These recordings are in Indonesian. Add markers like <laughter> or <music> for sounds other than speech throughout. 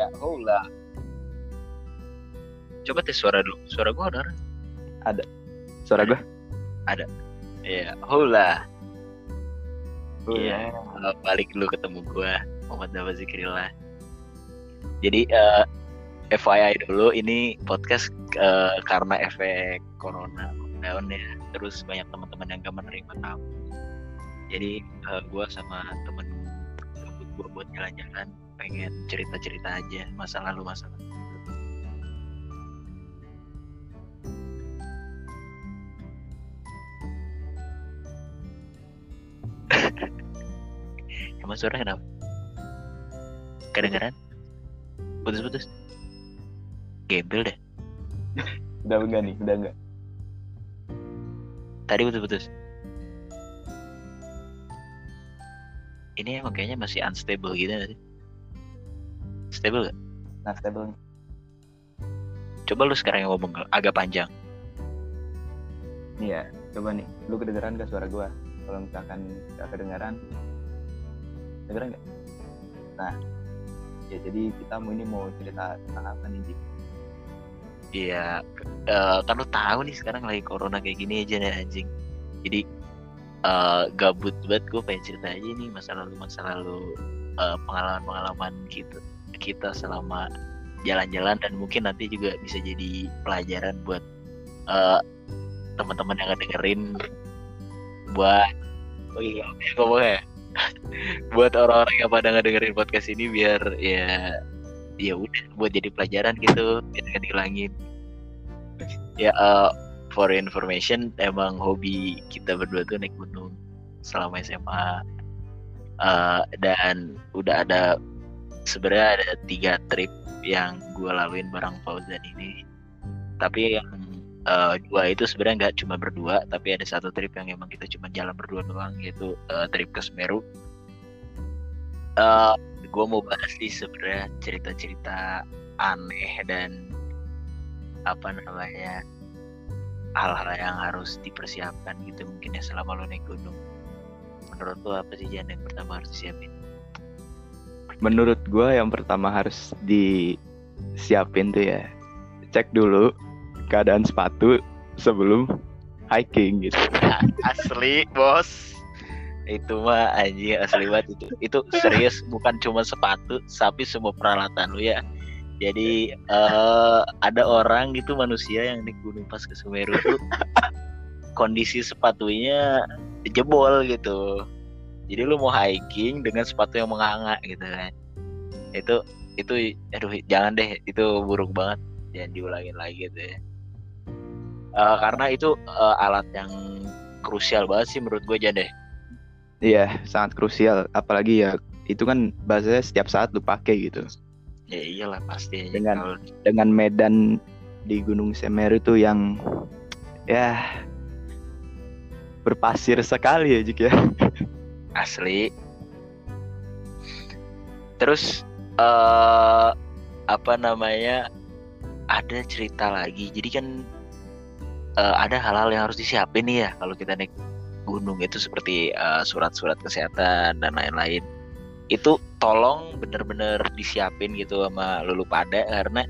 Ya, hola. Coba tes suara dulu. Suara gua ada. Suara gue? Iya, hola. Oh, Iya, uh, balik dulu ketemu gua Muhammad Dawa Zikrillah. Jadi eh, FYI dulu ini podcast eh, karena efek corona lockdown ya. Terus banyak teman-teman yang gak menerima tamu. Jadi eh, gua sama temen gua buat jalan-jalan pengen cerita-cerita aja masa lalu masa lalu. <laughs> Emang suara kenapa? Kedengeran? Putus-putus? Gembel deh. <laughs> Udah enggak nih, udah enggak. Tadi putus-putus. Ini emang kayaknya masih unstable gitu sih? Stable gak? Nah, stable nih. Coba lu sekarang yang ngomong agak panjang. Iya, coba nih. Lu kedengeran gak suara gua? Kalau misalkan gak kedengeran, kedengeran gak? Nah, ya jadi kita mau ini mau cerita tentang apa nih, Dik? Iya, eh, kan lu tahu nih sekarang lagi corona kayak gini aja nih anjing. Jadi eh, gabut banget gue pengen cerita aja nih masa lalu masa lalu eh, pengalaman-pengalaman gitu kita selama jalan-jalan dan mungkin nanti juga bisa jadi pelajaran buat eh, teman-teman yang dengerin buat oh iya ngomongnya <laughs> buat orang-orang yang pada ngedengerin podcast ini biar ya ya udah buat jadi pelajaran gitu biar nggak dihilangin. Ya eh, for information emang hobi kita berdua tuh naik gunung selama SMA Eh, dan udah ada sebenarnya ada tiga trip yang gue laluin bareng Fauzan ini. Tapi yang eh, dua itu sebenarnya nggak cuma berdua tapi ada satu trip yang emang kita cuma jalan berdua doang yaitu eh, trip ke Semeru. Eh gue mau bahas sih sebenarnya cerita-cerita aneh dan apa namanya hal-hal yang harus dipersiapkan gitu mungkin ya selama lo naik gunung. Menurut lo apa sih yang pertama harus disiapin Menurut gua yang pertama harus disiapin tuh ya, cek dulu keadaan sepatu sebelum hiking gitu. Nah, asli bos. Itu mah anjing asli banget. Itu itu serius bukan cuma sepatu tapi semua peralatan lu ya. Jadi eh, ada orang gitu manusia yang naik gunung pas ke Semeru tuh kondisi sepatunya jebol gitu jadi lu mau hiking dengan sepatu yang menganga gitu kan itu itu aduh jangan deh itu buruk banget jangan diulangin lagi gitu ya Eh, karena itu eh, alat yang krusial banget sih menurut gue aja deh Iya, sangat krusial. Apalagi ya itu kan bahasanya setiap saat lu pakai gitu. ya iyalah pasti Dengan- kalau Dengan medan di Gunung Semeru tuh yang ya berpasir sekali ya Jik ya. <laughs> asli. Terus eh apa namanya ada cerita lagi. Jadi kan eh, ada hal-hal yang harus disiapin nih ya kalau kita naik gunung itu seperti eh, surat-surat kesehatan dan lain-lain. Itu tolong bener-bener disiapin gitu sama lulu pada karena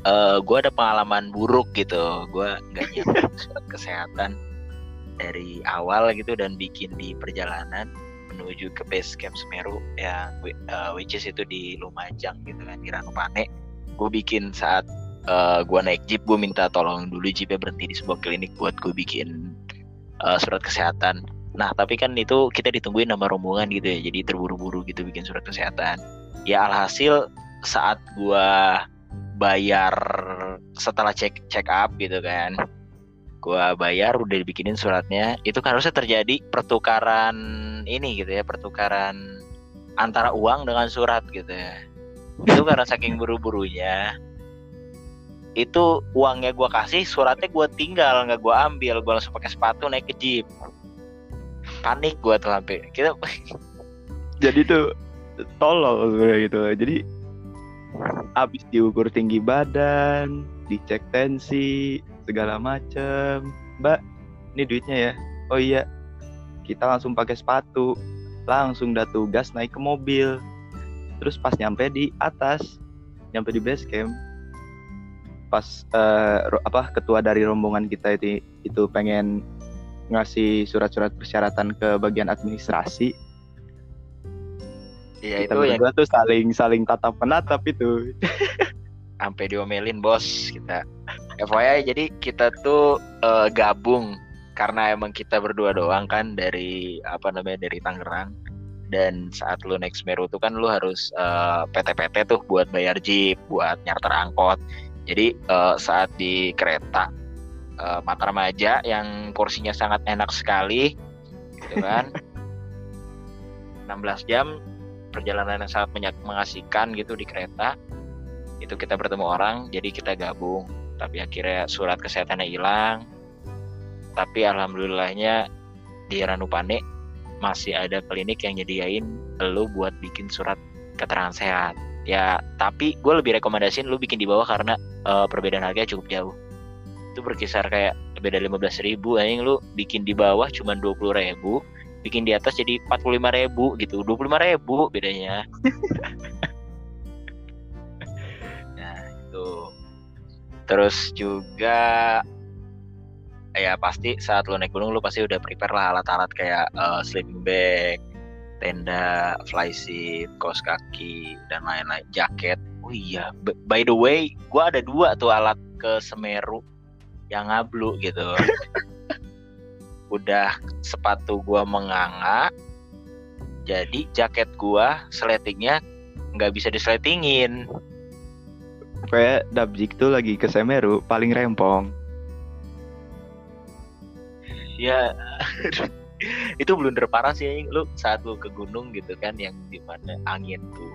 eh gue ada pengalaman buruk gitu. Gue nggak nyiapin <laughs> surat kesehatan dari awal gitu dan bikin di perjalanan menuju ke base camp Semeru yang uh, which is itu di Lumajang gitu kan di Ranupane. Gue bikin saat uh, gue naik jeep gue minta tolong dulu jeepnya berhenti di sebuah klinik buat gue bikin uh, surat kesehatan. Nah tapi kan itu kita ditungguin nama rombongan gitu ya jadi terburu-buru gitu bikin surat kesehatan. Ya alhasil saat gue bayar setelah cek check up gitu kan gua bayar udah dibikinin suratnya itu kan harusnya terjadi pertukaran ini gitu ya pertukaran antara uang dengan surat gitu ya itu karena saking buru-burunya itu uangnya gua kasih suratnya gua tinggal nggak gua ambil gua langsung pakai sepatu naik ke jeep panik gua tuh sampai kita <laughs> Jadi tuh tolol gitu. Jadi habis diukur tinggi badan, dicek tensi, segala macem. Mbak, ini duitnya ya. Oh iya, kita langsung pakai sepatu, langsung dah tugas naik ke mobil. terus pas nyampe di atas nyampe di base camp pas uh, apa ketua dari rombongan kita itu itu pengen ngasih surat-surat persyaratan ke bagian administrasi Iya itu berdua tuh saling saling tatap menatap itu sampai diomelin bos kita. FYI jadi kita tuh eh, gabung karena emang kita berdua doang kan dari apa namanya dari Tangerang dan saat lu naik Semeru tuh kan lu harus eh, PT-PT tuh buat bayar jeep, buat nyarter angkot. Jadi eh, saat di kereta eh, Mataramaja yang kursinya sangat enak sekali gitu kan. <laughs> 16 jam perjalanan yang sangat mengasihkan gitu di kereta itu kita bertemu orang jadi kita gabung tapi akhirnya surat kesehatannya hilang. Tapi alhamdulillahnya di Ranupane masih ada klinik yang nyediain lu buat bikin surat keterangan sehat. Ya tapi gue lebih rekomendasiin lu bikin di bawah karena eh, perbedaan harganya cukup jauh. Itu berkisar kayak beda 15.000 ribu anjing. Lu bikin di bawah cuma 20.000 ribu bikin di atas jadi 45.000 ribu gitu. 25.000 ribu bedanya <laughs> terus juga ya pasti saat lu naik gunung lu pasti udah prepare lah alat-alat kayak eh, sleeping bag tenda fly seat kaos kaki dan lain-lain jaket. Oh iya b- by the way gua ada dua tuh alat ke Semeru yang ngablu gitu. <laughs> Udah sepatu gua menganga jadi jaket gua sletingnya nggak bisa disletingin kayak Dabjik tuh lagi ke Semeru paling rempong. Ya <laughs> itu blunder parah sih lu saat lu ke gunung gitu kan yang di mana angin tuh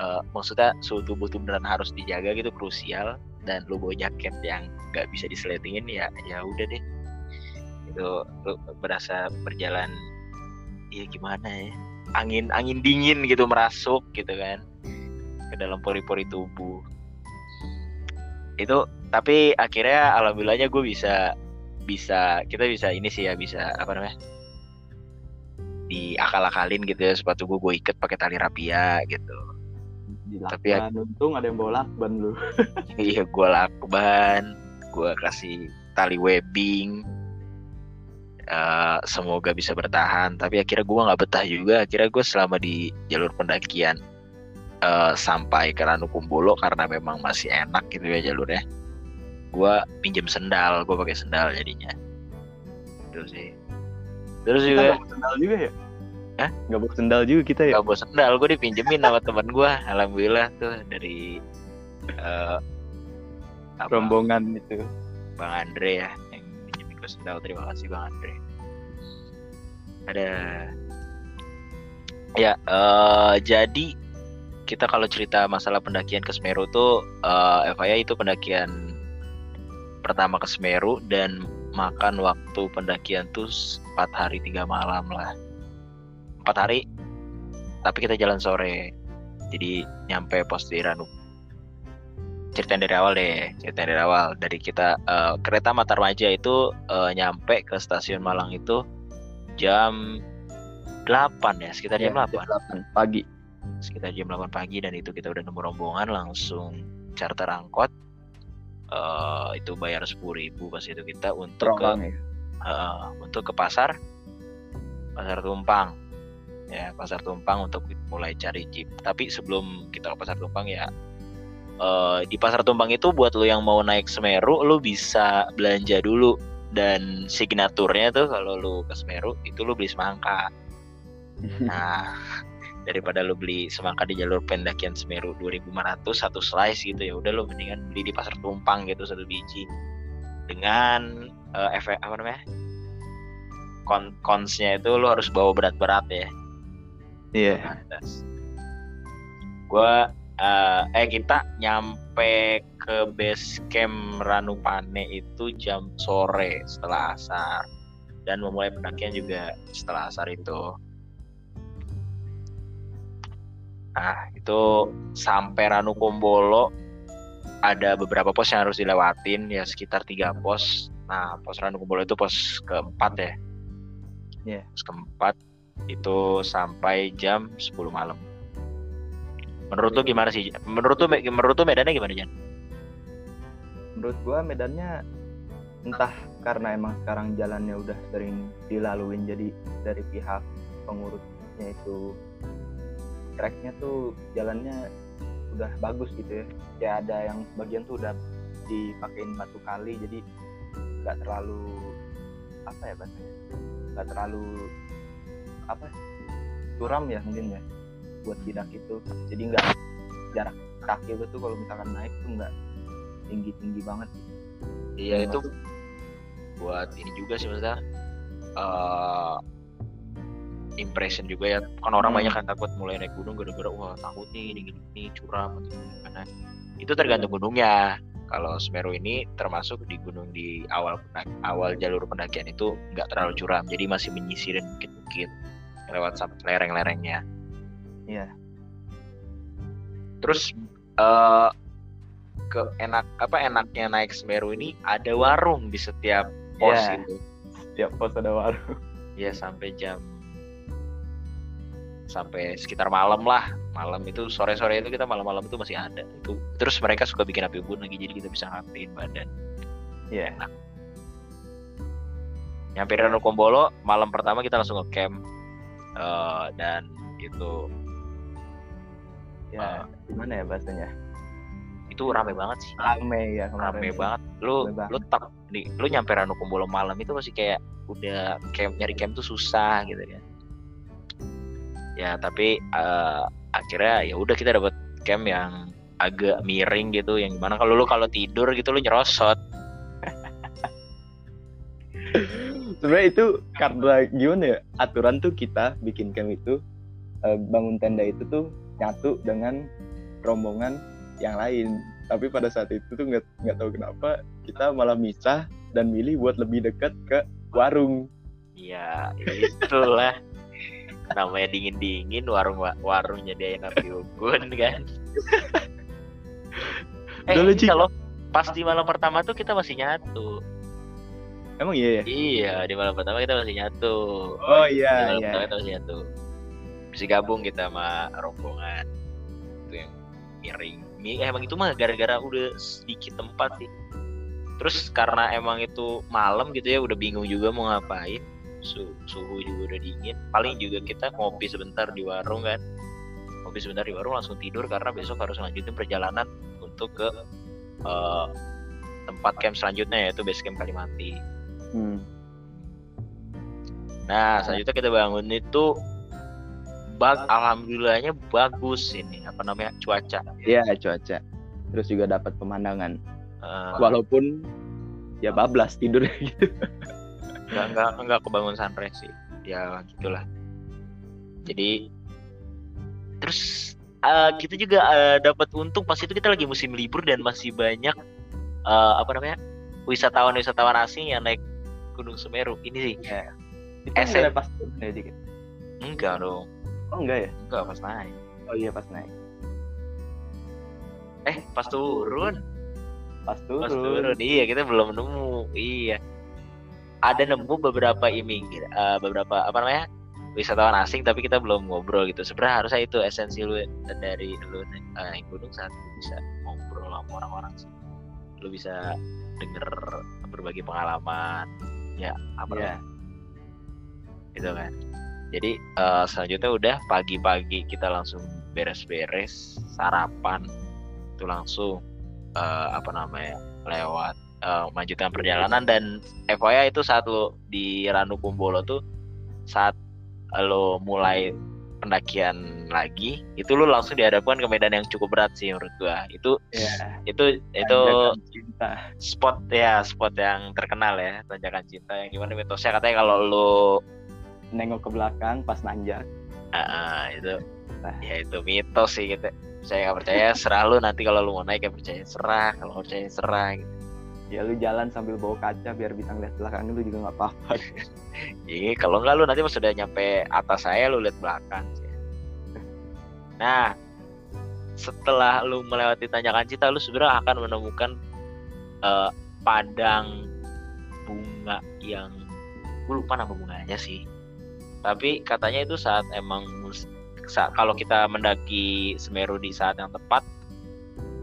eh, maksudnya suhu tubuh tuh beneran harus dijaga gitu krusial dan lu bawa jaket yang nggak bisa disletingin ya ya udah deh. Itu lu berasa berjalan ya gimana ya angin angin dingin gitu merasuk gitu kan ke dalam pori-pori tubuh itu tapi akhirnya alhamdulillahnya gue bisa bisa kita bisa ini sih ya bisa apa namanya diakal-akalin gitu ya sepatu gue gue ikat pakai tali rapia gitu. Tapi ya- Dilakban, untung ada yang bawa lakban lu. <laughs> Iya gue lakban gue kasih tali webbing. Eh, semoga bisa bertahan tapi akhirnya gue nggak betah juga. Akhirnya gue selama di jalur pendakian eh, sampai ke Ranukumbolo karena memang masih enak gitu ya jalurnya. Gue pinjem sendal gue pakai sendal jadinya. Itu sih. Terus kita juga bawa sendal juga ya? Hah? nggak bawa sendal juga kita ya? Gak bawa sendal gue dipinjemin sama teman gue alhamdulillah tuh dari apa, rombongan itu. Bang Andre ya yang pinjemin gue sendal. Terima kasih bang Andre. Ada ya eh jadi kita kalau cerita masalah pendakian ke Semeru tuh eh FYI itu pendakian pertama ke Semeru dan makan waktu pendakian tuh 4 hari tiga malam lah. Empat hari tapi kita jalan sore. Jadi nyampe pos di Ranu. Ceritain dari awal deh ceritain dari awal. Dari kita eh, kereta Matarmaja itu eh, nyampe ke stasiun Malang itu jam 8 ya sekitar jam Ya, 8 pagi sekitar jam 8 pagi dan itu kita udah nemu rombongan langsung charter angkot. Eh itu bayar 10.000 pas itu kita untuk ke ya? Eh, untuk ke pasar pasar tumpang. Ya pasar tumpang untuk mulai cari jeep. Tapi sebelum kita ke pasar tumpang ya eh, di pasar tumpang itu buat lo yang mau naik Semeru lo bisa belanja dulu. Dan signaturnya tuh kalau lo ke Semeru itu lo beli semangka. <laughs> Nah, daripada lu beli semangka di jalur pendakian Semeru 2500 satu slice gitu ya, udah lu mendingan beli di pasar tumpang gitu satu biji. Dengan eh, efek apa namanya? Kon konsnya itu lu harus bawa berat-berat ya. iya Atas. Gua eh, eh kita nyampe ke base camp Ranupane itu jam sore setelah asar dan memulai pendakian juga setelah asar itu. Nah, itu sampai Ranukumbolo ada beberapa pos yang harus dilewatin ya sekitar tiga pos. Nah, pos Ranukumbolo itu pos keempat ya. Iya. Pos keempat itu sampai jam 10 malam. menurut lu gimana sih menurut lu menurut lu medannya gimana Jan menurut gua medannya entah karena emang sekarang jalannya udah sering dilaluin jadi dari pihak pengurusnya itu tracknya tuh jalannya udah bagus gitu ya. Ya ada yang bagian tuh udah dipakein batu kali jadi nggak terlalu apa ya bahasanya? Nggak terlalu apa curam ya mungkin ya buat tidak itu. Jadi nggak jarak kaki lu tuh kalau misalkan naik tuh nggak tinggi tinggi banget. Iya itu buat ini juga sih maksudnya uh, impression juga ya. Kan orang hmm. banyak kan takut mulai naik gunung gara-gara wah takut nih ini ini curam atau gimana. Itu tergantung gunungnya. Kalau Semeru ini termasuk di gunung di awal awal jalur pendakian itu nggak terlalu curam jadi masih menyisirin bukit-bukit lewat lereng-lerengnya. Iya. Terus uh, ke enak apa enaknya naik Semeru ini ada warung di setiap pos yeah. itu. Setiap pos ada warung. Ya sampai jam sampai sekitar malam lah. Malam itu sore-sore itu kita malam-malam itu masih ada. Itu terus mereka suka bikin api unggun lagi jadi kita bisa ngapain badan. Ya yeah. enak. Nyampe Ranu Kombolo malam pertama kita langsung ke camp uh, dan itu ya uh, gimana ya bahasanya? itu rame banget sih. Rame ya rame banget. Lu lu tak di lu nyampe Ranu Kombolo malam itu masih kayak udah camp nyari camp tuh susah gitu kan ya tapi uh, akhirnya ya udah kita dapat camp yang agak miring gitu yang gimana kalau lu kalau tidur gitu lu nyerosot. <laughs> Sebenarnya itu karena gimana ya aturan tuh kita bikin camp itu uh, bangun tenda itu tuh nyatu dengan rombongan yang lain. Tapi pada saat itu tuh nggak nggak tahu kenapa kita malah misah dan milih buat lebih dekat ke warung. Iya itulah namanya dingin dingin warung warung nyediain api unggun <laughs> kan? Eh Dulu, kalau pas di malam pertama tuh kita masih nyatu. Emang iya ya? iya di malam pertama kita masih nyatu. Oh iya di malam iya. pertama kita masih nyatu. Bisa gabung kita sama rombongan. Itu yang miring. Eh, emang itu mah gara-gara udah sedikit tempat sih. Terus karena emang itu malam gitu ya udah bingung juga mau ngapain suhu juga udah dingin. Paling juga kita ngopi sebentar di warung kan. Ngopi sebentar di warung langsung tidur karena besok harus lanjutin perjalanan untuk ke uh, tempat camp selanjutnya yaitu base camp Kalimati. Hmm. nah selanjutnya kita bangun itu bag alhamdulillahnya bagus ini apa namanya cuaca. Iya cuaca. Terus juga dapat pemandangan. Uh, walaupun ya bablas tidur gitu <laughs> nggak nggak nggak kebangun sunrise sih. Ya gitulah. Jadi terus uh, kita juga uh, dapat untung pas itu kita lagi musim libur dan masih banyak uh, apa namanya wisatawan-wisatawan asing yang naik Gunung Semeru. Ini sih. Ya. itu SM... pas ya dikit enggak dong. Oh enggak ya? Enggak pas naik. Oh iya pas naik. Eh pas turun? Pas turun. Pas turun. Iya kita belum nemu. Iya ada nemu beberapa imigr uh, beberapa apa namanya wisatawan asing tapi kita belum ngobrol gitu. Sebenarnya harusnya itu esensi lu dari lu uh, naik gunung saat lu bisa ngobrol sama orang-orang sih. Lu bisa denger berbagi pengalaman ya apa yeah. itu kan. Jadi uh, selanjutnya udah pagi-pagi kita langsung beres-beres sarapan itu langsung uh, apa namanya lewat uh, melanjutkan perjalanan. Dan FYI itu saat lo di Ranu Kumbolo tuh saat lo mulai pendakian lagi itu lo langsung dihadapkan ke medan yang cukup berat sih menurut gua. Itu yeah. itu itu cinta. spot ya spot yang terkenal ya tanjakan cinta. Yang gimana mitosnya? Katanya kalau lo nengok ke belakang pas nanjak. Uh, itu nah. ya itu mitos sih gitu. Saya nggak percaya serah lu nanti kalau lu mau naik ya percaya serah kalau percaya serah gitu ya lu jalan sambil bawa kaca biar bisa ngeliat belakang lu juga nggak apa-apa. <laughs> Iya kalau nggak lu nanti pas sudah nyampe atas saya lu lihat belakang nah setelah lu melewati tanjakan cita lu sebenarnya akan menemukan uh, padang bunga yang gue lupa nama bunganya sih. Tapi katanya itu saat emang mus sa- kalau kita mendaki Semeru di saat yang tepat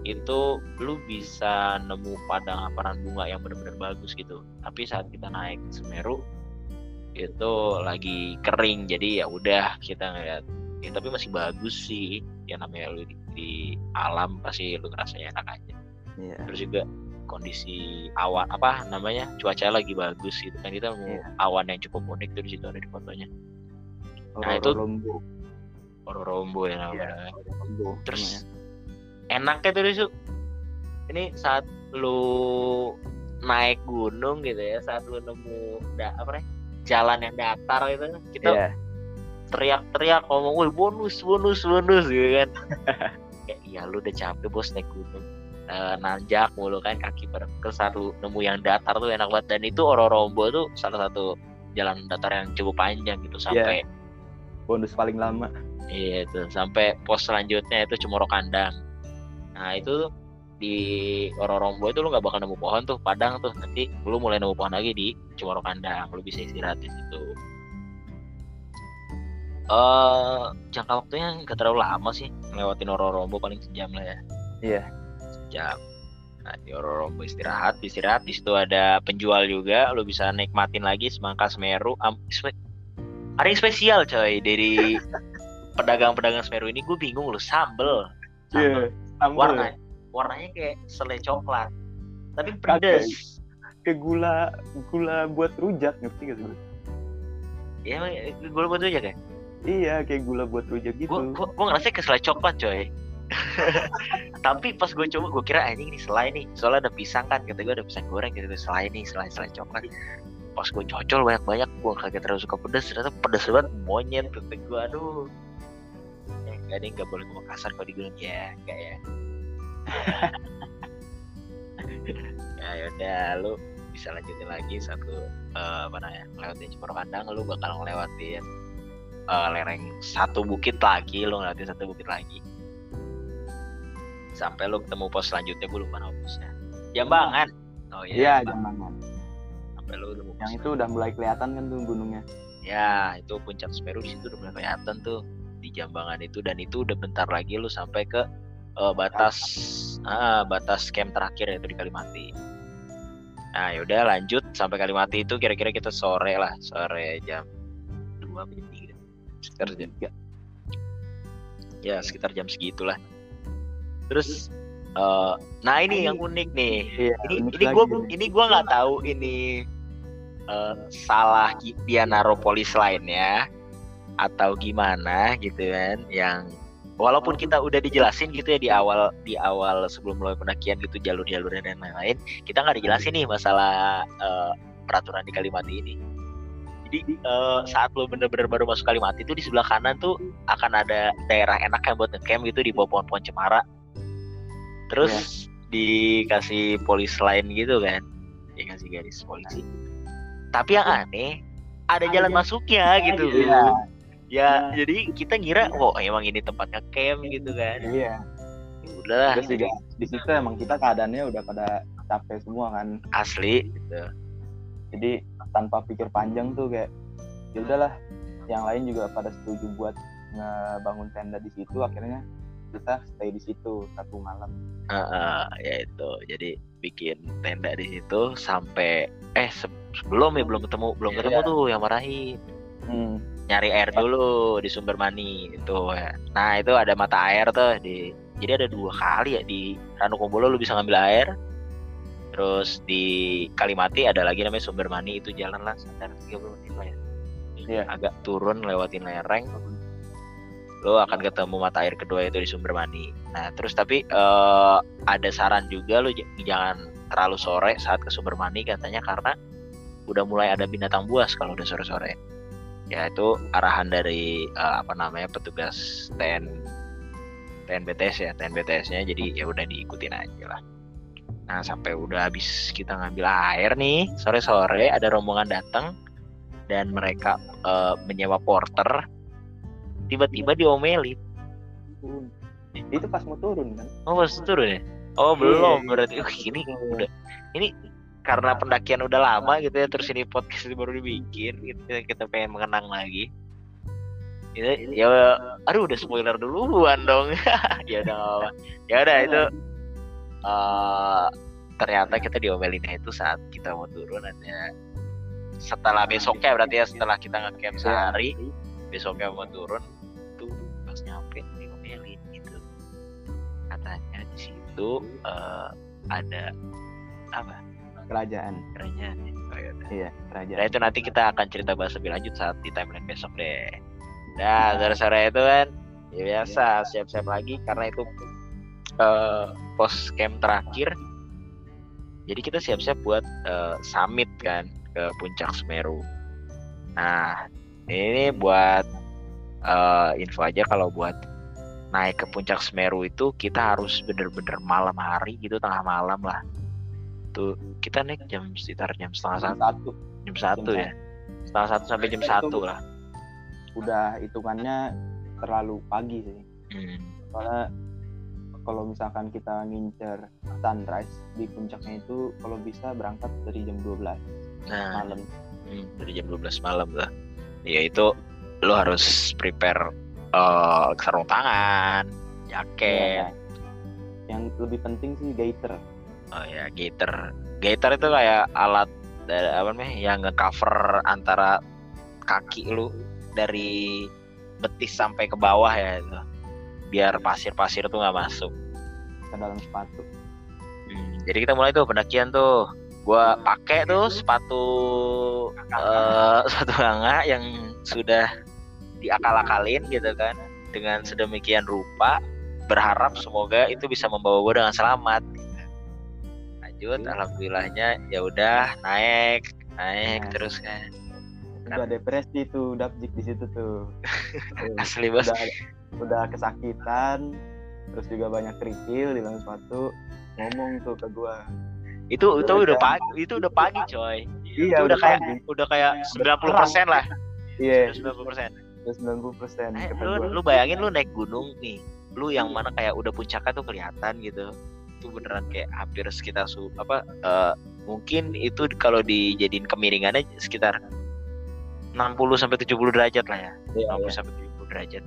itu lu bisa nemu padang hamparan bunga yang benar-benar bagus gitu tapi saat kita naik Semeru itu lagi kering jadi ya udah kita ngeliat ya, tapi masih bagus sih ya namanya lu di, di alam pasti lu ngerasanya enak aja Iya. terus juga kondisi awan apa namanya cuaca lagi bagus gitu kan kita mau Iya. awan yang cukup unik tuh di situ ada di fotonya Nah, Nah, itu- itu Rombo. Ororombo ya namanya Rombo. terus enaknya tuh Risu ini saat lu naik gunung gitu ya saat lu nemu da, apa nih jalan yang datar gitu kita Iya. teriak-teriak ngomong wih bonus bonus bonus gitu kan <laughs> ya iya lu udah capek bos naik gunung Eh, nanjak mulu kan kaki pada ke satu nemu yang datar tuh enak banget dan itu Ororombo tuh salah satu jalan datar yang cukup panjang gitu sampai Bonus paling lama. Iya itu sampai pos selanjutnya itu Cemoro Kandang. Nah itu di Ororombo itu lu nggak bakal nemu pohon tuh padang tuh nanti lu mulai nemu pohon lagi di Cemoro Kandang lu bisa istirahat di situ. Eh jangka waktunya nggak terlalu lama sih ngelewatin Ororombo paling sejam lah ya Iya. sejam. Nah di Ororombo istirahat istirahat di situ ada penjual juga lu bisa nikmatin lagi semangka Semeru. Am, spe- ada yang spesial coy dari <laughs> pedagang-pedagang Semeru ini gue bingung lu sambel sambel Sambal. warna warnanya kayak selai coklat. Tapi pedes. Ke gula gula buat rujak ngerti gak sih? Ya emang gue buat aja kan Iya, kayak gula buat rujak gitu. gue gue ngerasa kayak selai coklat coy. <laughs> Tapi pas gue coba gue kira anjing ini selai nih. Soalnya ada pisang kan kata gue ada pisang goreng gitu selai nih selai selai coklat. Pas gue cocol banyak banyak gue kagak terlalu suka pedas ternyata pedas banget monyet kata gue aduh ya enggak deh nggak boleh ngomong kasar kalau di gunung ya enggak <laughs> ya. Ya yaudah lu bisa lanjutin lagi satu eh, apa namanya ngelewatin Cemoro Kandang lu bakal ngelewatin eh, lereng satu bukit lagi lu ngelewatin satu bukit lagi. Sampai lu ketemu pos selanjutnya gue lupa nama posnya. Jambangan. Oh Iya, iya Jambangan. sampai lu pos Yang itu udah mulai kelihatan kan tuh gunungnya. ya itu puncak Semeru di situ udah mulai kelihatan tuh di Jambangan itu dan itu udah bentar lagi lu sampai ke eh, batas ah, batas camp terakhir yaitu di Kalimati. Nah yaudah lanjut sampai Kalimati itu kira-kira kita sore lah sore jam dua jam tiga sekitar jam ya sekitar jam segitulah. Terus eh, nah ini yang unik nih Iya. ini unik ini gue ini gua nggak tahu ini eh, salah gi- dia naruh polis lainnya atau gimana gitu kan yang walaupun kita udah dijelasin gitu ya di awal di awal sebelum mulai pendakian gitu jalur-jalurnya dan lain-lain kita nggak dijelasin nih masalah eh, peraturan di Kalimati ini. Jadi eh, saat lo bener-bener baru masuk Kalimati itu di sebelah kanan tuh akan ada daerah enak yang buat ngecamp gitu di bawah pohon-pohon cemara. Terus dikasih polis lain gitu kan dikasih garis polisi. Tapi yang aneh ada jalan. masuknya gitu. Iya. Ya jadi kita ngira oh emang ini tempatnya camp gitu kan Iya. Ya udahlah Terus juga di situ emang kita keadaannya udah pada capek semua kan. asli gitu Jadi tanpa pikir panjang tuh kayak ya udahlah yang lain juga pada setuju buat ngebangun tenda di situ akhirnya kita stay di situ satu malam. Heeh, ya itu jadi bikin tenda di situ sampai eh se- sebelum ya belum ketemu belum ketemu Iya. tuh yang marahin Hmm. Nyari air dulu di sumber mani itu ya. Nah itu ada mata air tuh di jadi ada dua kali ya di Ranukumbolo lu bisa ngambil air. Terus di Kalimati ada lagi namanya sumber mani itu jalan lah sekitar 30 menit lah ya. Iya. Agak turun lewatin lereng. Lo akan ketemu mata air kedua itu di sumber mani. Nah terus tapi eh, ada saran juga lo j- jangan terlalu sore saat ke sumber mani katanya karena udah mulai ada binatang buas kalau udah sore-sore ya itu arahan dari eh, apa namanya petugas TN TNBTS ya TNBTS-nya jadi ya udah diikutin aja lah. Nah sampai udah habis kita ngambil air nih sore-sore ada rombongan datang dan mereka eh, menyewa porter. Tiba-tiba diomelin. Itu pas mau turun kan? oh pas turun ya? Oh belum berarti. Oh, ini udah ini karena pendakian udah lama gitu ya terus ini podcast baru dibikin gitu kita pengen mengenang lagi. Ya, ya aduh udah spoiler duluan dong. <laughs> Ya udah ya udah itu eh ternyata kita diomelinnya itu saat kita mau turun ada setelah besoknya berarti ya setelah kita ngecamp Iya. sehari besoknya mau turun tuh pas nyampe diomelin gitu. Katanya di situ eh, ada apa kerajaan kerajaan ya? Oh, ya udah. iya Nah kerajaan itu nanti kita akan cerita bahas lebih lanjut saat di timeline besok deh. Nah sore-sore itu kan ya biasa siap-siap lagi karena itu eh, post camp terakhir. Jadi kita siap-siap buat eh, summit kan ke puncak Semeru. Nah ini buat eh, info aja kalau buat naik ke puncak Semeru itu kita harus bener-bener malam hari gitu tengah malam lah. Tuh kita naik jam sekitar jam setengah satu. Satu. Jam satu Jam ya setengah satu sampai jam Itu- satu lah. Udah hitungannya terlalu pagi sih. Hmm. soalnya kalau misalkan kita ngincer sunrise di puncaknya itu kalau bisa berangkat dari jam 12 nah. malam. Hmm, dari jam 12 malam lah. Ya itu lo harus prepare eh, sarung tangan jaket. Iya. yang lebih penting sih gaiter oh ya gaiter gaiter itu kayak alat dari apa namanya yang ngecover antara kaki lu dari betis sampai ke bawah ya itu. Biar pasir-pasir tuh nggak masuk. Ke dalam sepatu. Hmm, jadi kita mulai tuh pendakian tuh. Gua pakai tuh sepatu eh <laughs> sepatu hanga yang sudah diakal-akalin gitu kan. Dengan sedemikian rupa berharap semoga itu bisa membawa gue dengan selamat. Lanjut, alhamdulillahnya ya udah naik, naik Nah. terus kan. udah depresi tuh dapjik di situ tuh <laughs> Asli bos. udah udah kesakitan terus juga banyak kerikil di dalam sepatu ngomong tuh ke gua Itu itu udah pagi, itu udah pagi coy. Iya, Itu udah udah kayak udah kayak 90% lah. iya Udah 90%. udah 90 persen Eh, kata lu, gua lu bayangin lu naik gunung nih lu yang mana kayak udah puncaknya tuh kelihatan gitu itu beneran kayak hampir sekitar su apa eh, mungkin itu kalau dijadiin kemiringannya sekitar 60 sampai 70 derajat lah ya. Iya, 60 iya. sampai 70 derajat.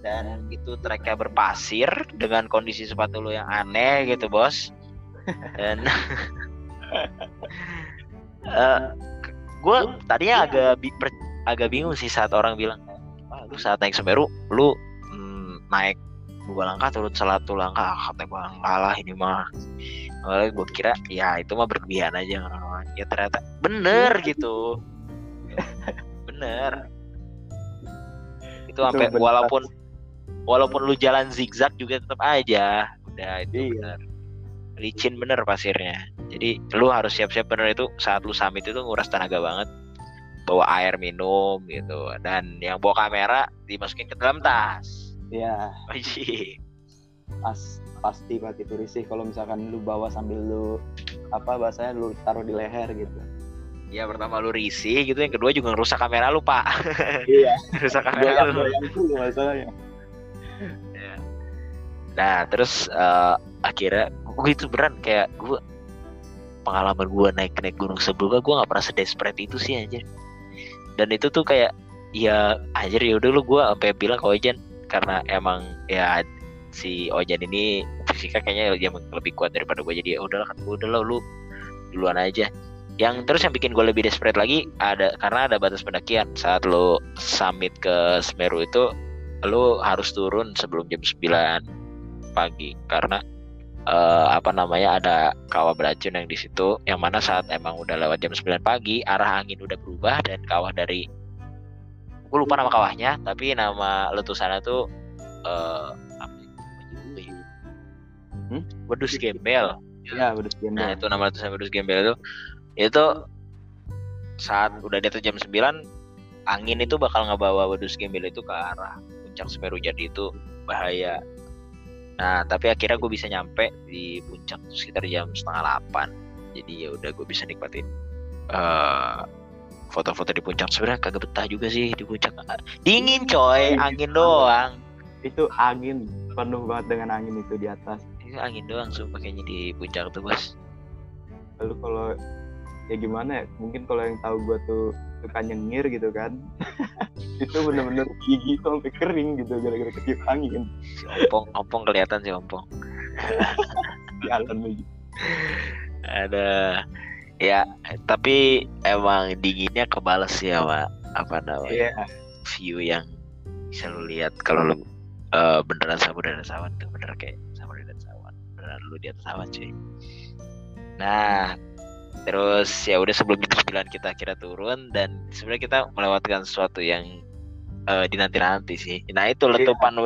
Dan itu treknya berpasir dengan kondisi sepatu lu yang aneh gitu bos. Dan <laughs> gue tadinya agak bi- agak bingung sih saat orang bilang ah, lu saat naik Semeru lu mm, naik dua langkah turun satu langkah. Ah, kata gue kalah ini mah Awalnya gue kira ya itu mah berlebihan aja. Orang-orang ya ternyata bener gitu. Bener. Itu sampai walaupun walaupun lu jalan zigzag juga tetap aja. Udah itu Iya. bener. Licin bener pasirnya. Jadi lu harus siap-siap bener itu saat lu summit itu nguras tenaga banget. Bawa air minum gitu. Dan yang bawa kamera dimasukin ke dalam tas Iya, Wajib. pas pasti pakai itu risih kalau misalkan lu bawa sambil lu apa bahasanya lu taruh di leher gitu. Ya pertama lu risih gitu yang kedua juga ngerusak kamera lu pak. Iya. <laughs> Rusak kamera lu. masalahnya. Nah terus eh, akhirnya gue itu beran kayak gue pengalaman gue naik naik gunung sebelumnya gue nggak pernah sedesperate itu sih anjir. Dan itu tuh kayak ya anjir ya udah lu gue sampai bilang ke Ojan karena emang ya si Ojan ini fisika kayaknya dia lebih kuat daripada gue jadi ya udahlah kan udah lah lu duluan aja. Yang terus yang bikin gue lebih desperate lagi ada karena ada batas pendakian. Saat lo summit ke Semeru itu lo harus turun sebelum jam 9 pagi. Karena eh, apa namanya ada kawah beracun yang di situ yang mana saat emang udah lewat jam 9 pagi arah angin udah berubah dan kawah dari gue lupa nama kawahnya tapi nama letusannya tuh eh apa ya? Hmm? Wedus Gembel ya udah sekian Nah itu nama letusan Wedus Gembel itu itu saat udah di atas jam 9 angin itu bakal ngebawa Wedus Gembel itu ke arah puncak Semeru jadi itu bahaya. Nah tapi akhirnya gue bisa nyampe di puncak sekitar jam setengah 8 jadi ya udah gue bisa nikmatin eh, foto-foto di puncak sebenarnya kagak betah juga sih di puncak. Dingin coy. Angin doang. Itu angin penuh banget dengan angin itu di atas. Ini angin doang sumpah kayaknya di puncak tuh bos. Lalu kalau ya gimana ya mungkin kalau yang tahu gua tuh suka nyengir gitu kan. <laughs> Itu bener-bener gigi tuh sampai kering gitu gara-gara ketiup angin. Si ompong ompong kelihatan si ompong. <laughs> Jalan lagi ada ya tapi emang dinginnya kebales ya sama apa namanya? Iya. View yang bisa lu lihat kalau lu eh, beneran sama dan sawan tuh bener kayak sama dan sawan. Beneran lu di atas awan cuy. Nah terus ya udah sebelum jam 9 kita kira turun dan sebenarnya kita melewatkan sesuatu yang eh, dinanti-nanti sih. Nah itu letupan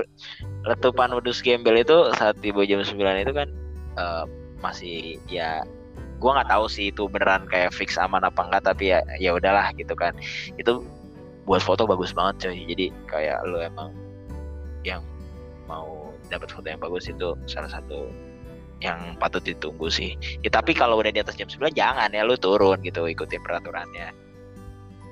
letupan wedus gembel itu saat tiba jam 9 itu kan eh, masih ya gua nggak tahu sih itu beneran kayak fix aman apa enggak tapi ya ya udahlah gitu kan. Itu buat foto bagus banget coy. Jadi kayak lu emang yang mau dapat foto yang bagus itu salah satu yang patut ditunggu sih. Ya tapi kalau udah di atas jam 9 jangan ya lu turun gitu ikutin peraturannya.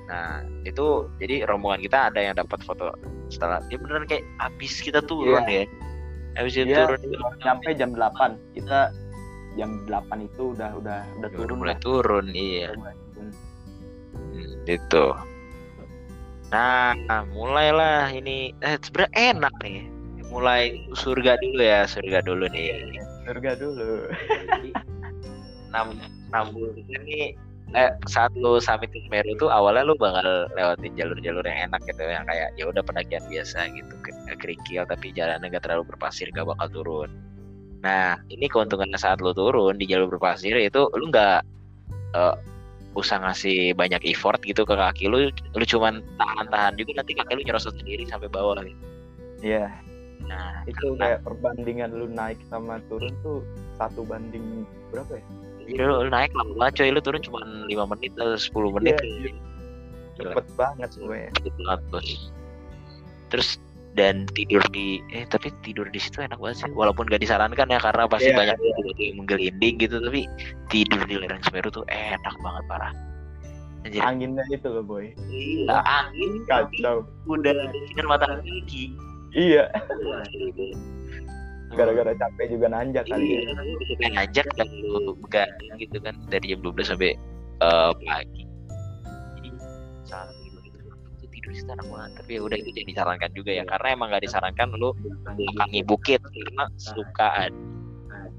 Nah itu jadi rombongan kita ada yang dapat foto setelah dia beneran kayak habis kita turun ya. Habis itu Iya, turun sampai jam 8 kita jam 8 itu udah udah udah udah turun mulai lah. turun iya Udah mulai turun. Hmm, gitu. Nah, mulailah ini eh sebenarnya enak nih. Mulai surga dulu ya, surga dulu nih. surga dulu Enam enam bulan ini eh saat lu summit ke Semeru tuh awalnya lu bakal lewatin jalur-jalur yang enak gitu yang kayak ya udah pendakian biasa gitu ke ke kerikil tapi jalannya gak terlalu berpasir gak bakal turun. Nah ini keuntungannya saat lu turun di jalur berpasir itu lu nggak eh, usah ngasih banyak effort gitu ke kaki lu lu cuman tahan-tahan juga nanti kaki lu nyerosot sendiri sampai bawah gitu. iya Nah itu Nah. kayak perbandingan lu naik sama turun tuh satu banding berapa ya jadi lu, lu naik lama banget coy lu turun cuma 5 menit atau 10 menit Iya, Gila. cepet banget semuanya Cepet banget terus dan tidur di eh tapi tidur di situ enak banget sih walaupun gak disarankan ya karena pasti Iya, banyak yang menggelinding gitu tapi tidur di lereng Semeru tuh enak banget parah Anjir, anginnya itu loh boy gila angin kacau udah sinar matahari lagi iya gara-gara capek juga nanjak kali Iya, ya dan lu begadang gitu kan dari jam 12 sampai eh, pagi. Tidur situ enak banget. Tapi ya udah itu jadi disarankan juga ya. Karena emang gak disarankan lu belakangi bukit. Karena suka ada,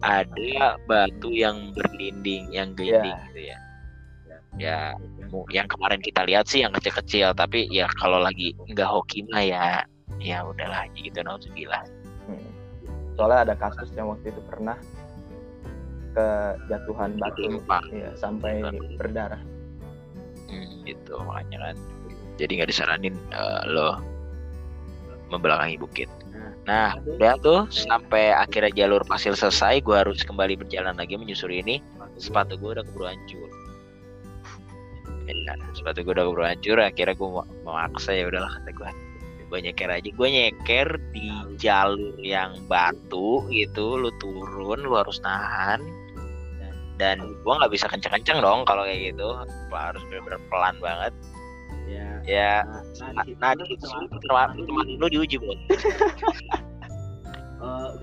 ada batu yang bergelinding, yang gelinding gitu ya. Ya, yang kemarin kita lihat sih yang kecil-kecil, tapi ya kalau lagi nggak hoki mah ya, ya udahlah gitu, nauzubillah. Hmm. soalnya ada kasus yang waktu itu pernah kejatuhan batu. ya, sampai berdarah. Hmm, gitu makanya kan jadi nggak disaranin eh, lo membelakangi bukit. Nah. Udah tuh sampai akhirnya jalur pasir selesai gue harus kembali berjalan lagi menyusuri ini. Sepatu gue udah keburu hancur. Ya, sepatu gue udah keburu hancur akhirnya gue memaksa ya udahlah kata gue gue nyeker aja gue nyeker di jalur yang batu gitu lu turun lu harus nahan. Dan gue nggak bisa kenceng-kenceng dong kalau kayak gitu. Harus bener-bener pelan banget ya nah, nah di situ teman teman lu diuji buat <laughs>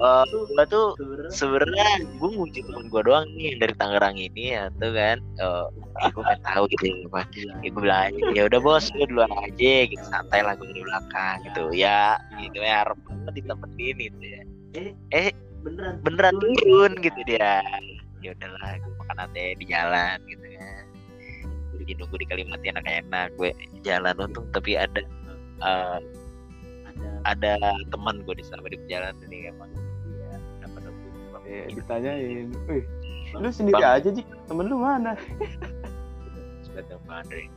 Eh, gue tuh sebenarnya gue nguji temen gue doang nih dari Tangerang ini ya tuh kan. Eh gue pengen tahu <laughs> gitu ya apa ya, gue bilang aja ya udah bos lu duluan aja gitu. Santai lah gue di belakang gitu. Ya gitu ya harap banget ditemenin gitu ya. Eh beneran beneran turun. gitu dia. Ya udahlah gue makan ate di jalan gitu. gue lagi nunggu di Kalimantan enak-enak gue jalan untung tapi ada eh, ada ada teman gue di sana di perjalanan ini emang dia dapat ya, ditanyain wih lu sendiri Bang. aja sih temen lu mana Datang Bang Andre.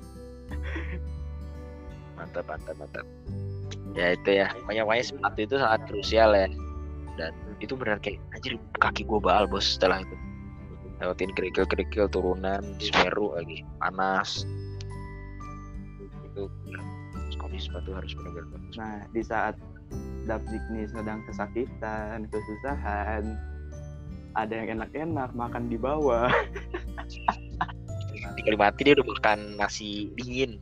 Mantap, mantap, mantap. Ya itu ya, pokoknya pokoknya sepatu itu sangat krusial ya. Dan itu benar kayak anjir kaki gue baal bos setelah itu. Lewatin kerikil-kerikil turunan di Semeru lagi panas. Itu kondisi sepatu harus benar-benar bagus. nah di saat Dapzik nih sedang kesakitan kesusahan ada yang enak-enak makan di bawah Di Kalimantan dia udah makan nasi dingin.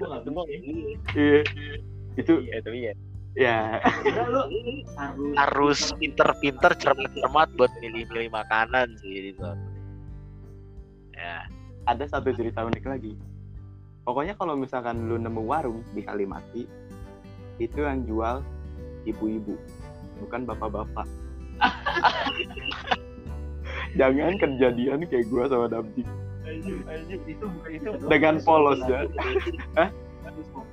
Gua nggak gemuk ya. Iya. itu Iya itu iya. Ya harus Harus pinter-pinter cermat-cermat buat milih-milih makanan sih itu. Ya. ada satu cerita unik lagi pokoknya kalau misalkan lu nemu warung di Kalimati itu yang jual ibu-ibu bukan bapak-bapak <laughs> jangan kejadian kayak gua sama anjir, itu bukan itu. Dengan polos, ya.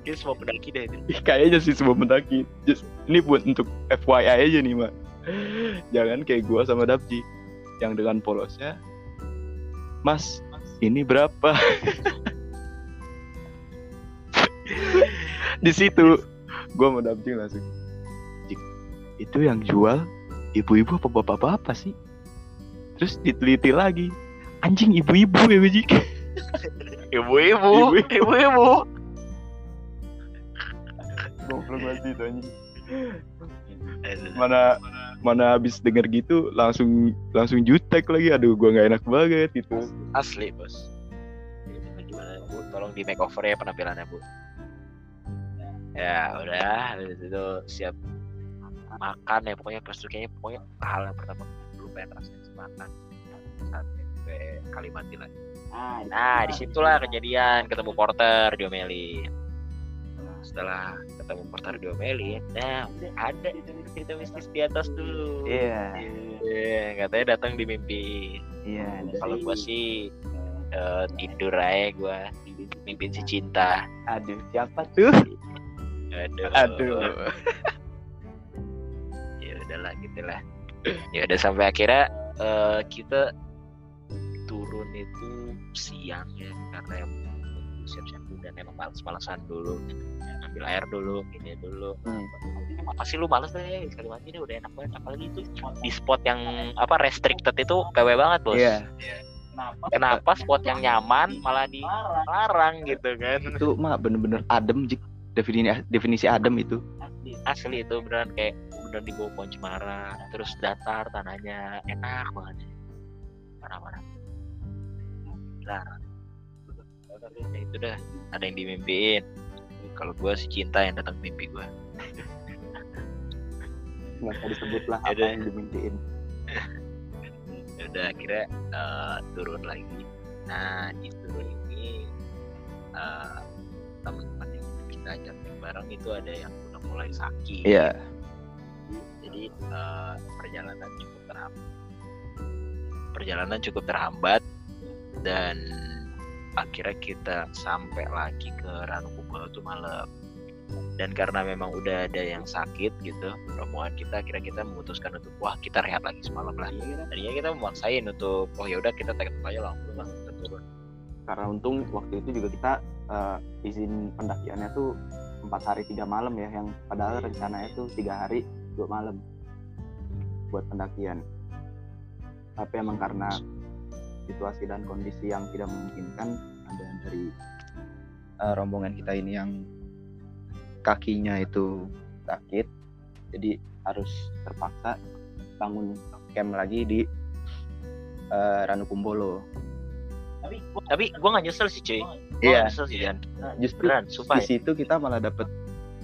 Ini semua pendaki deh. Ih, kayaknya sih semua mendaki Just, ini buat untuk FYI aja nih mak jangan kayak gua sama Damji yang dengan polosnya Mas ini berapa? <laughs> Di situ gua mau Damji langsung "Jik, itu yang jual ibu-ibu apa bapak-bapak sih? Terus diteliti lagi anjing ibu-ibu ya Jik. <laughs> Ibu-ibu, ibu-ibu. Goblok banget itu anjing mana mana habis denger gitu langsung langsung jutek lagi aduh gua nggak enak banget gitu Asli bos. Gimana bu? Tolong di makeover ya penampilannya bu. Ya udah, itu siap makan ya pokoknya pas itu kayaknya pokoknya hal yang pertama lu pengen rasain makan saat sampai Kalimati lagi. Ah, Nah di situlah kejadian ketemu porter diomelin. Setelah ketemu porter diomelin, nah ada cerita mistis di atas tuh. iya Iya, katanya datang di mimpi. iya Kalau gua sih eh, tidur aja gua mimpi si cinta. aduh siapa tuh Aduh. aduh <laughs> Ya udahlah gitulah. <clears throat> Ya udah sampai akhirnya eh, kita turun itu siang ya karena yang siap-siap dulu dan emang males-malesan dulu. Ambil air dulu ini dulu. Hmm. apa sih lu males deh sekali mati deh udah enak banget. Apalagi itu di spot yang apa restricted itu PW banget bos. Iya. Kenapa? kenapa spot yang nyaman malah dilarang gitu kan? Itu mah bener-bener adem jik. Definisi definisi adem itu. Asli. itu beneran kayak beneran di bawah pohon cemara. Terus datar tanahnya enak banget. Mana-mana larang ya itu dah. Ada yang dimimpiin kalau gua sih cinta yang datang mimpi gua. Nggak usah disebut lah <laughs> apa yang dimimpiin. Ya udah akhirnya eh, turun lagi. Nah di turun ini eh, teman-teman yang kita ajak bareng itu ada yang udah mulai sakit. Iya. Jadi eh, perjalanan cukup terhambat perjalanan cukup terhambat dan akhirnya kita sampai lagi ke Ranukumbolo tuh malam. Dan karena memang udah ada yang sakit gitu rombongan kita akhirnya kita memutuskan untuk wah kita rehat lagi semalam lah. Tadinya kita memaksain untuk oh ya udah kita tektok aja langsung lah kita turun. Karena untung waktu itu juga kita eh, izin pendakiannya tuh empat hari tiga malam ya yang padahal rencananya tuh tiga hari dua malam buat pendakian. Tapi emang karena situasi dan kondisi yang tidak memungkinkan ada dari eh, rombongan kita ini yang kakinya itu sakit jadi harus terpaksa bangun camp lagi di eh, Ranukumbolo Tapi gua tapi gua nggak nyesel sih cuy Iya. nggak nyesel sih dan justru beneran sumpah di ya. situ kita malah dapet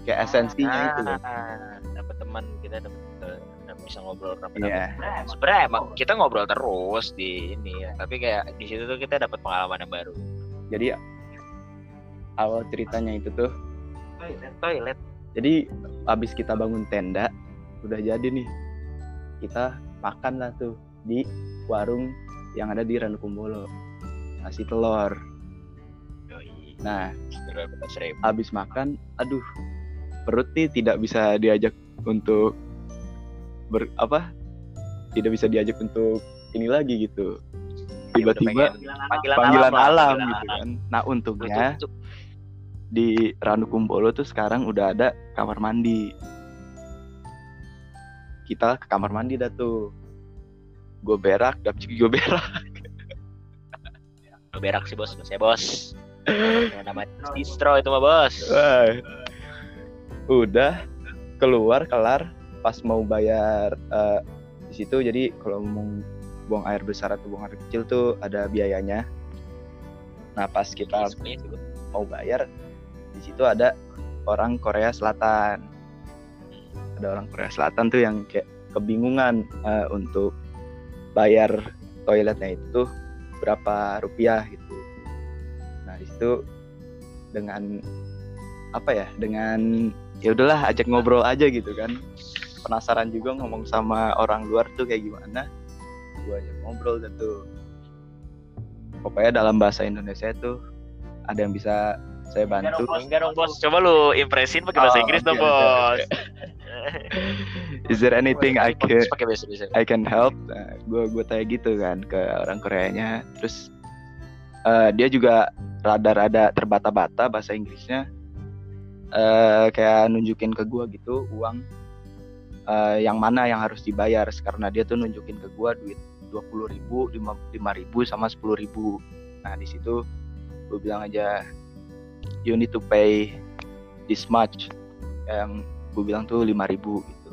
kayak esensinya itu loh Ah, dapat teman kita dapat bisa ngobrol rapat Iya. sebenarnya emang kita ngobrol terus di ini ya tapi kayak di situ tuh kita dapat pengalaman yang baru. Jadi awal ceritanya itu tuh toilet toilet. jadi abis kita bangun tenda udah jadi nih kita makan lah tuh di warung yang ada di Ranukumbolo nasi telur. Yoi. nah berapa seribu? abis makan aduh perut nih tidak bisa diajak untuk ber apa tidak bisa diajak untuk ini lagi gitu Ya, udah tiba-tiba pengen panggilan panggilan, panggilan lah, alam panggilan gitu alam. kan nah untungnya Untuk- untuk- di Ranukumbolo tuh sekarang udah ada kamar mandi. Kita ke kamar mandi dah tuh. Gue berak, Dapci <laughs> gue berak. Lu berak sih bos, saya bos. Namanya distro itu mah bos. Wah. Udah keluar kelar pas mau bayar eh, di situ jadi kalau mau buang air besar atau buang air kecil tuh ada biayanya. Nah pas kita Bos. mau bayar di situ ada orang Korea Selatan ada orang Korea Selatan tuh yang kayak kebingungan eh, untuk bayar toiletnya itu berapa rupiah gitu Nah, di situ dengan apa ya? Dengan ya udahlah ajak ngobrol aja gitu kan. Penasaran juga ngomong sama orang luar tuh kayak gimana. Gua ajak ngobrol gitu. Pokoknya dalam bahasa Indonesia itu ada yang bisa saya bantu. Enggak dong bos, coba lu impresin pakai bahasa Oh, Inggris dong bos. <laughs> Is there anything I can. I can help nah, gue gue tanya gitu kan ke orang Koreanya terus eh, dia juga rada-rada terbata-bata bahasa Inggrisnya eh kayak nunjukin ke gue gitu uang eh, yang mana yang harus dibayar? Karena dia tuh nunjukin ke gue duit dua puluh ribu lima ribu sama sepuluh ribu. Nah di situ gue bilang aja you need to pay this much. Yang gue bilang tuh lima ribu gitu.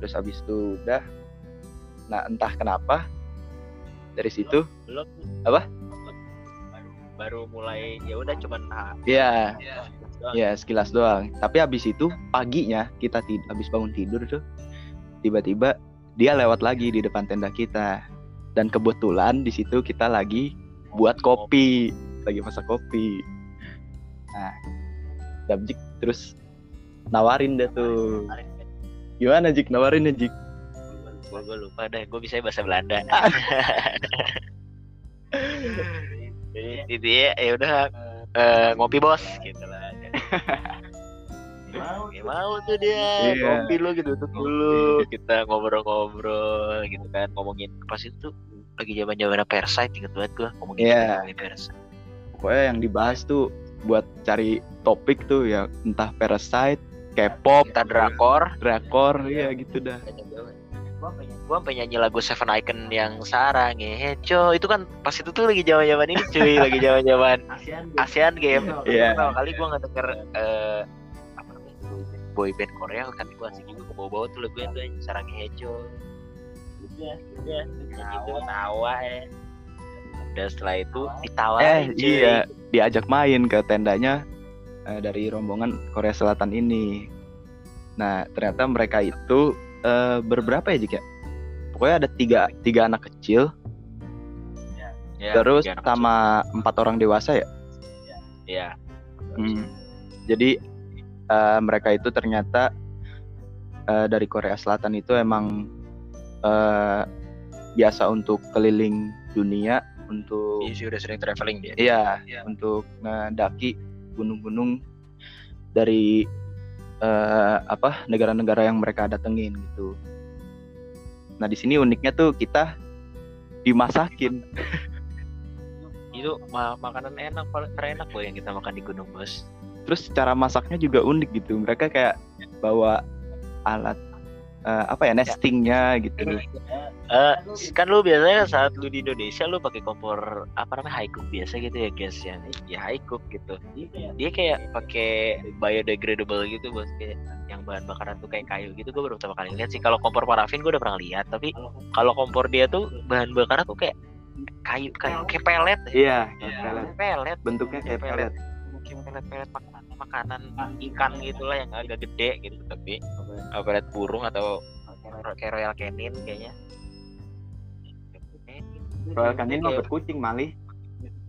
Terus habis itu udah. Nah entah kenapa dari situ Belum. Apa? Baru, baru mulai ya udah cuman ah, ya doang. ya sekilas doang. Tapi habis itu paginya kita tid habis bangun tidur tuh tiba-tiba dia lewat lagi di depan tenda kita. Dan kebetulan di situ kita lagi buat kopi lagi masak kopi. Nah Dabjik terus nawarin deh tuh. Gimana Jik? Nawarin Jik. Gue gue lupa deh gue bisa bahasa Belanda. <laughs> Jadi ya ya udah eh, ngopi bos gitu lah Mau Ya, mau tuh dia. Iya. ngopi lu gitu duduk dulu. Kita ngobrol-ngobrol gitu kan. Ngomongin pas itu? Lagi zaman zaman Persite inget banget gua. Ngomongin Iya. ngomongin Persite pokoknya yang dibahas tuh buat cari topik tuh ya entah parasite K-pop kita drakor. drakor ya gitu dah. Gua pengen gua pengen nyanyi lagu Seven Icon yang sarang ngeheco itu kan pas itu tuh lagi zaman zaman ini cuy. <laughs> Lagi zaman zaman ASEAN ASEAN Game Iya. pertama kali gua nggak denger eh, apa namanya boy band Korea kan gua asik juga ke bawah-bawah tuh tuh yang sarang ngeheco udah udah gitu tawa ya. Udah setelah itu eh ditawarin cuy. iya. Diajak main ke tendanya eh, dari rombongan Korea Selatan ini. Nah ternyata mereka itu eh, berberapa ya Jik ya pokoknya ada tiga tiga anak kecil Ya, terus tiga anak sama empat orang dewasa ya kecil. Iya. Hmm. Jadi eh, mereka itu ternyata eh, dari Korea Selatan itu emang eh, biasa untuk keliling dunia untuk Iya sih udah sering traveling dia. iya Iya. untuk ngedaki gunung-gunung dari eh, apa negara-negara yang mereka datengin gitu. Nah di sini uniknya tuh kita dimasakin. Itu ma- makanan enak paling terenak loh yang kita makan di gunung bos. Terus cara masaknya juga unik gitu. Mereka kayak bawa alat eh, apa ya nestingnya gitu. Eh, kan lu biasanya saat lu di Indonesia lu pakai kompor apa namanya high cook biasa gitu ya guys ya. Ya high cook gitu. Dia kayak pakai biodegradable gitu bos kayak yang bahan bakaran tuh kayak kayu gitu gue baru pertama kali lihat sih kalau kompor parafin gue udah pernah lihat tapi kalau kompor dia tuh bahan bakaran tuh kayak kayu kayu kayak pelet ya. Iya, pelet. pelet bentuknya kayak pelet. kayak pelet-pelet makanan makanan ikan gitulah yang agak gede gitu tapi uh, pelet burung atau kayak royal canin kayaknya Royal Canin mah buat kucing malih.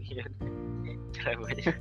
<laughs> Banyak.